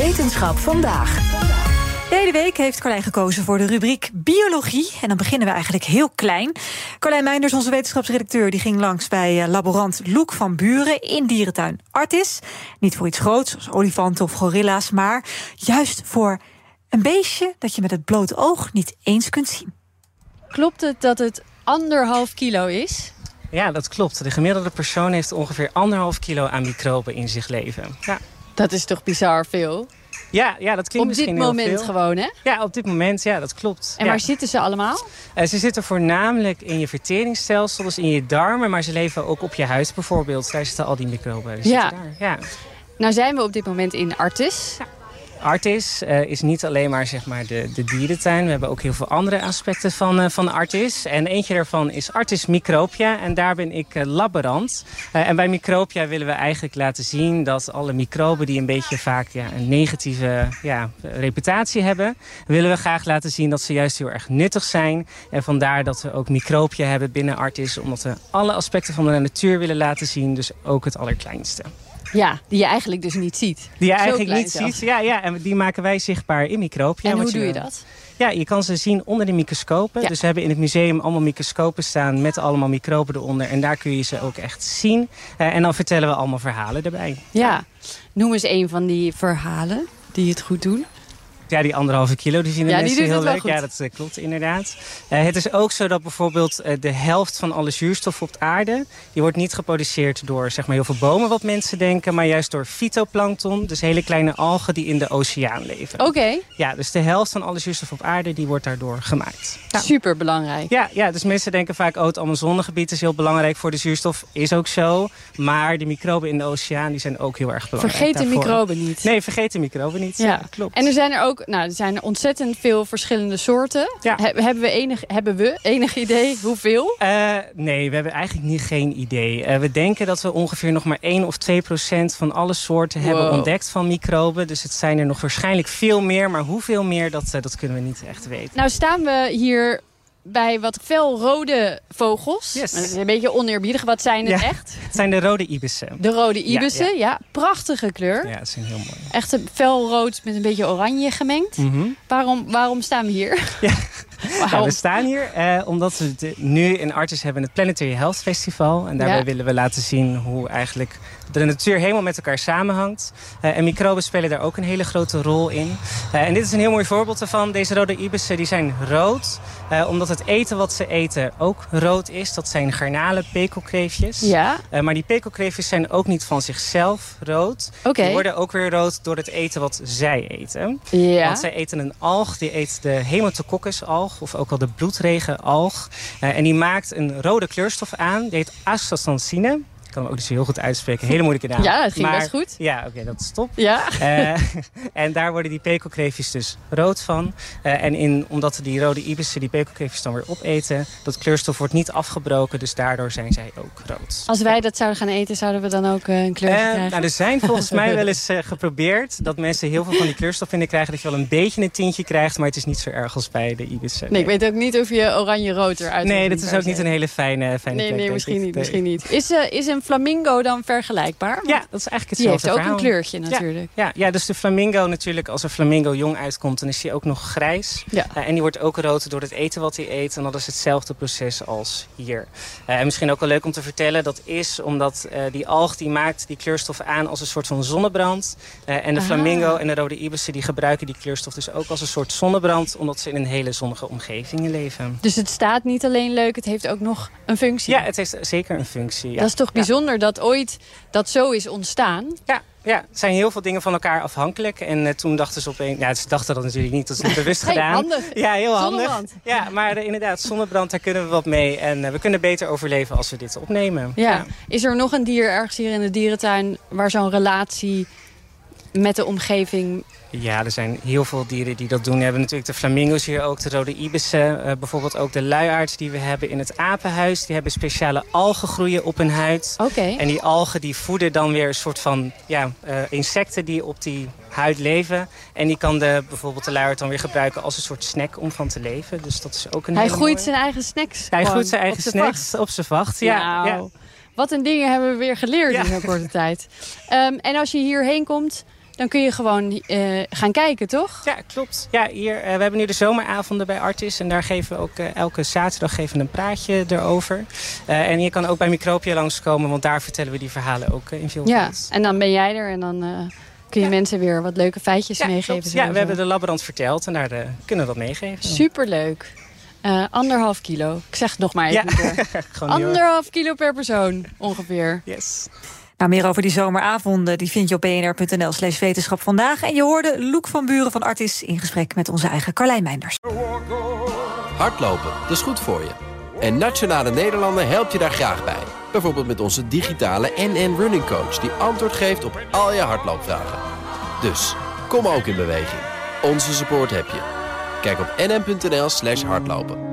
Wetenschap vandaag. De hele week heeft Carlijn gekozen voor de rubriek Biologie. En dan beginnen we eigenlijk heel klein. Carlijn Meinders, onze wetenschapsredacteur, die ging langs bij eh, laborant Loek van Buren in dierentuin Artis. Niet voor iets groots, zoals olifanten of gorilla's, maar juist voor een beestje dat je met het blote oog niet eens kunt zien. Klopt het dat het anderhalf kilo is? Ja, dat klopt. De gemiddelde persoon heeft ongeveer anderhalf kilo aan microben in zich leven. Ja. Dat is toch bizar veel? Ja, ja, dat klinkt Op dit misschien heel moment veel. gewoon, hè? Ja, op dit moment, ja, dat klopt. En ja. waar zitten ze allemaal? Eh, ze zitten voornamelijk in je verteringsstelsel, dus in je darmen, maar ze leven ook op je huid bijvoorbeeld. Daar zitten al die microben. Die Ja. daar. ja. Nou zijn we op dit moment in Artis. Artis eh, is niet alleen maar, zeg maar de, de dierentuin. We hebben ook heel veel andere aspecten van, eh, van Artis. En eentje daarvan is Artis Micropia. En daar ben ik. Eh, en bij Micropia willen we eigenlijk laten zien dat alle microben... die een beetje vaak ja, een negatieve ja, reputatie hebben... willen we graag laten zien dat ze juist heel erg nuttig zijn. En vandaar dat we ook Micropia hebben binnen Artis. Omdat we alle aspecten van de natuur willen laten zien. Dus ook het allerkleinste. Ja, die je eigenlijk dus niet ziet. Die je Zo eigenlijk niet ziet. Ja, ja, en die maken wij zichtbaar in Micropia. En hoe doe je dat? Ja, je kan ze zien onder de microscopen. Ja. Dus we hebben in het museum allemaal microscopen staan met allemaal microben eronder. En daar kun je ze ook echt zien. Eh, en dan vertellen we allemaal verhalen erbij. Ja. Noem eens een van die verhalen die het goed doen. Ja, die anderhalve kilo, die vinden Ja, die mensen heel leuk. goed. Ja, dat eh, klopt inderdaad. Eh, het is ook zo dat bijvoorbeeld eh, de helft van alle zuurstof op de aarde... die wordt niet geproduceerd door zeg maar, heel veel bomen, wat mensen denken... maar juist door fytoplankton, dus hele kleine algen die in de oceaan leven. Oké, Ja, dus de helft van alle zuurstof op aarde die wordt daardoor gemaakt. Ja. super belangrijk. Ja, ja, dus mensen denken vaak, oh, het Amazonegebied is heel belangrijk voor de zuurstof. Is ook zo. Maar de microben in de oceaan die zijn ook heel erg belangrijk Vergeet de microben niet. Nee, vergeet de microben niet. Ja, klopt. En er zijn er ook, nou, er zijn ontzettend veel verschillende soorten. Ja. He- hebben, we enig, hebben we enig idee hoeveel? Eh, nee, we hebben eigenlijk niet geen idee. Eh, we denken dat we ongeveer nog maar 1 of 2 procent van alle soorten hebben ontdekt van microben. Dus het zijn er nog waarschijnlijk veel meer. Maar hoeveel meer, dat, eh, dat kunnen we niet echt weten. Nou staan we hier bij wat felrode vogels. Yes. Een beetje oneerbiedig. Wat zijn het Ja. echt? Het zijn de rode ibissen. De rode Ja, ibissen, ja, Prachtige kleur. Ja, dat zijn heel mooi. Echt felrood met een beetje oranje gemengd. Mhm. Waarom, waarom staan we hier? Ja. Nou, we staan hier eh, omdat we de- nu in Artis hebben het Planetary Health Festival. En daarbij Ja. willen we laten zien hoe eigenlijk de natuur helemaal met elkaar samenhangt. Eh, en microben spelen daar ook een hele grote rol in. Eh, en dit is een heel mooi voorbeeld ervan. Deze rode ibissen die zijn rood. eh, omdat het eten wat ze eten ook rood is. Dat zijn garnalen, pekelkreefjes. Ja, Eh, maar die pekelkreefjes zijn ook niet van zichzelf rood. oké. Die worden ook weer rood door het eten wat zij eten. Ja. Want zij eten een alg, die eet de Haemotococcus-alg, of ook wel de bloedregen-alg. Eh, en die maakt een rode kleurstof aan, die heet astaxanthine. Ik kan hem ook niet zo heel goed uitspreken, hele moeilijke naam. Ja, dat ging Maar- best goed. Ja, oké, dat is top. Ja. Eh, en daar worden die pekelkreefjes dus rood van. Eh, en in, omdat die rode ibissen die pekelkreefjes dan weer opeten... dat kleurstof wordt niet afgebroken, dus daardoor zijn zij ook rood. Als wij dat zouden gaan eten, zouden we dan ook eh, een kleur Eh, krijgen? nou, er zijn volgens mij wel eens geprobeerd dat mensen heel veel van die kleurstof vinden krijgen. Dat je wel een beetje een tintje krijgt, maar het is niet zo erg als bij de ibissen. Nee, ik weet ook niet of je oranje-rood eruit Nee, dat is ook niet een hele fijne, fijne Nee, nee, misschien niet, misschien niet. Is, eh, is een flamingo dan vergelijkbaar? Want Ja, dat is eigenlijk die heeft hetzelfde ook een kleurtje natuurlijk. Ja, ja, dus de flamingo natuurlijk, als een flamingo jong uitkomt, dan is hij ook nog grijs. Ja. Eh, en die wordt ook rood door het eten wat hij eet. En dat is hetzelfde proces als hier. Eh, en misschien ook wel leuk om te vertellen, dat is omdat eh, die alg die maakt die kleurstof aan als een soort van zonnebrand. En de Ah. flamingo en de rode ibissen die gebruiken die kleurstof dus ook als een soort zonnebrand. Omdat ze in een hele zonnige omgeving leven. Dus het staat niet alleen leuk, het heeft ook nog een functie. Ja, het heeft zeker een functie. Ja. Dat is toch Ja. Bijzonder dat ooit dat zo is ontstaan. Ja, ja, het zijn heel veel dingen van elkaar afhankelijk. En eh, toen dachten ze opeens... Ja, ze dachten dat natuurlijk niet, dat is niet bewust Hey, gedaan. handig. Ja, heel handig. Zonnebrand. Ja, maar eh, inderdaad, zonnebrand, daar kunnen we wat mee. En eh, we kunnen beter overleven als we dit opnemen. Ja. Is er nog een dier ergens hier in de dierentuin waar zo'n relatie met de omgeving... Ja, er zijn heel veel dieren die dat doen. We hebben natuurlijk de flamingo's hier ook, de rode ibissen. eh, bijvoorbeeld ook de luiaards die we hebben in het apenhuis. Die hebben speciale algen groeien op hun huid. Oké. En die algen die voeden dan weer een soort van ja, eh, insecten die op die huid leven. En die kan de, bijvoorbeeld de luiaard dan weer gebruiken als een soort snack om van te leven. Dus dat is ook een Hij groeit mooie. zijn eigen snacks. Hij groeit zijn eigen snacks op zijn vacht. Ja, ja. Wat een dingen hebben we weer geleerd Ja. in zo'n korte tijd. Ehm, en als je hierheen komt, dan kun je gewoon uh, gaan kijken, toch? Ja, klopt. Ja, hier, uh, we hebben nu de zomeravonden bij Artis. En daar geven we ook uh, elke zaterdag geven we een praatje erover. en je kan ook bij Micropia langskomen, want daar vertellen we die verhalen ook in veel Ja, en dan ben jij er en dan kun je ja. mensen weer wat leuke feitjes ja, meegeven. Ja, we hebben de laborant verteld en daar kunnen we dat meegeven. Superleuk. Uh, anderhalf kilo. Ik zeg het nog maar even. Ja. anderhalf kilo per persoon ongeveer. Yes. Nou, meer over die zomeravonden die vind je op bnr.nl slash wetenschap vandaag. En je hoorde Loek van Buren van Artis in gesprek met onze eigen Carlijn Meinders. Hardlopen, dat is goed voor je. En Nationale Nederlanden helpt je daar graag bij. Bijvoorbeeld met onze digitale NN Running Coach... die antwoord geeft op al je hardloopvragen. Dus, kom ook in beweging. Onze support heb je. Kijk op nn.nl slash hardlopen.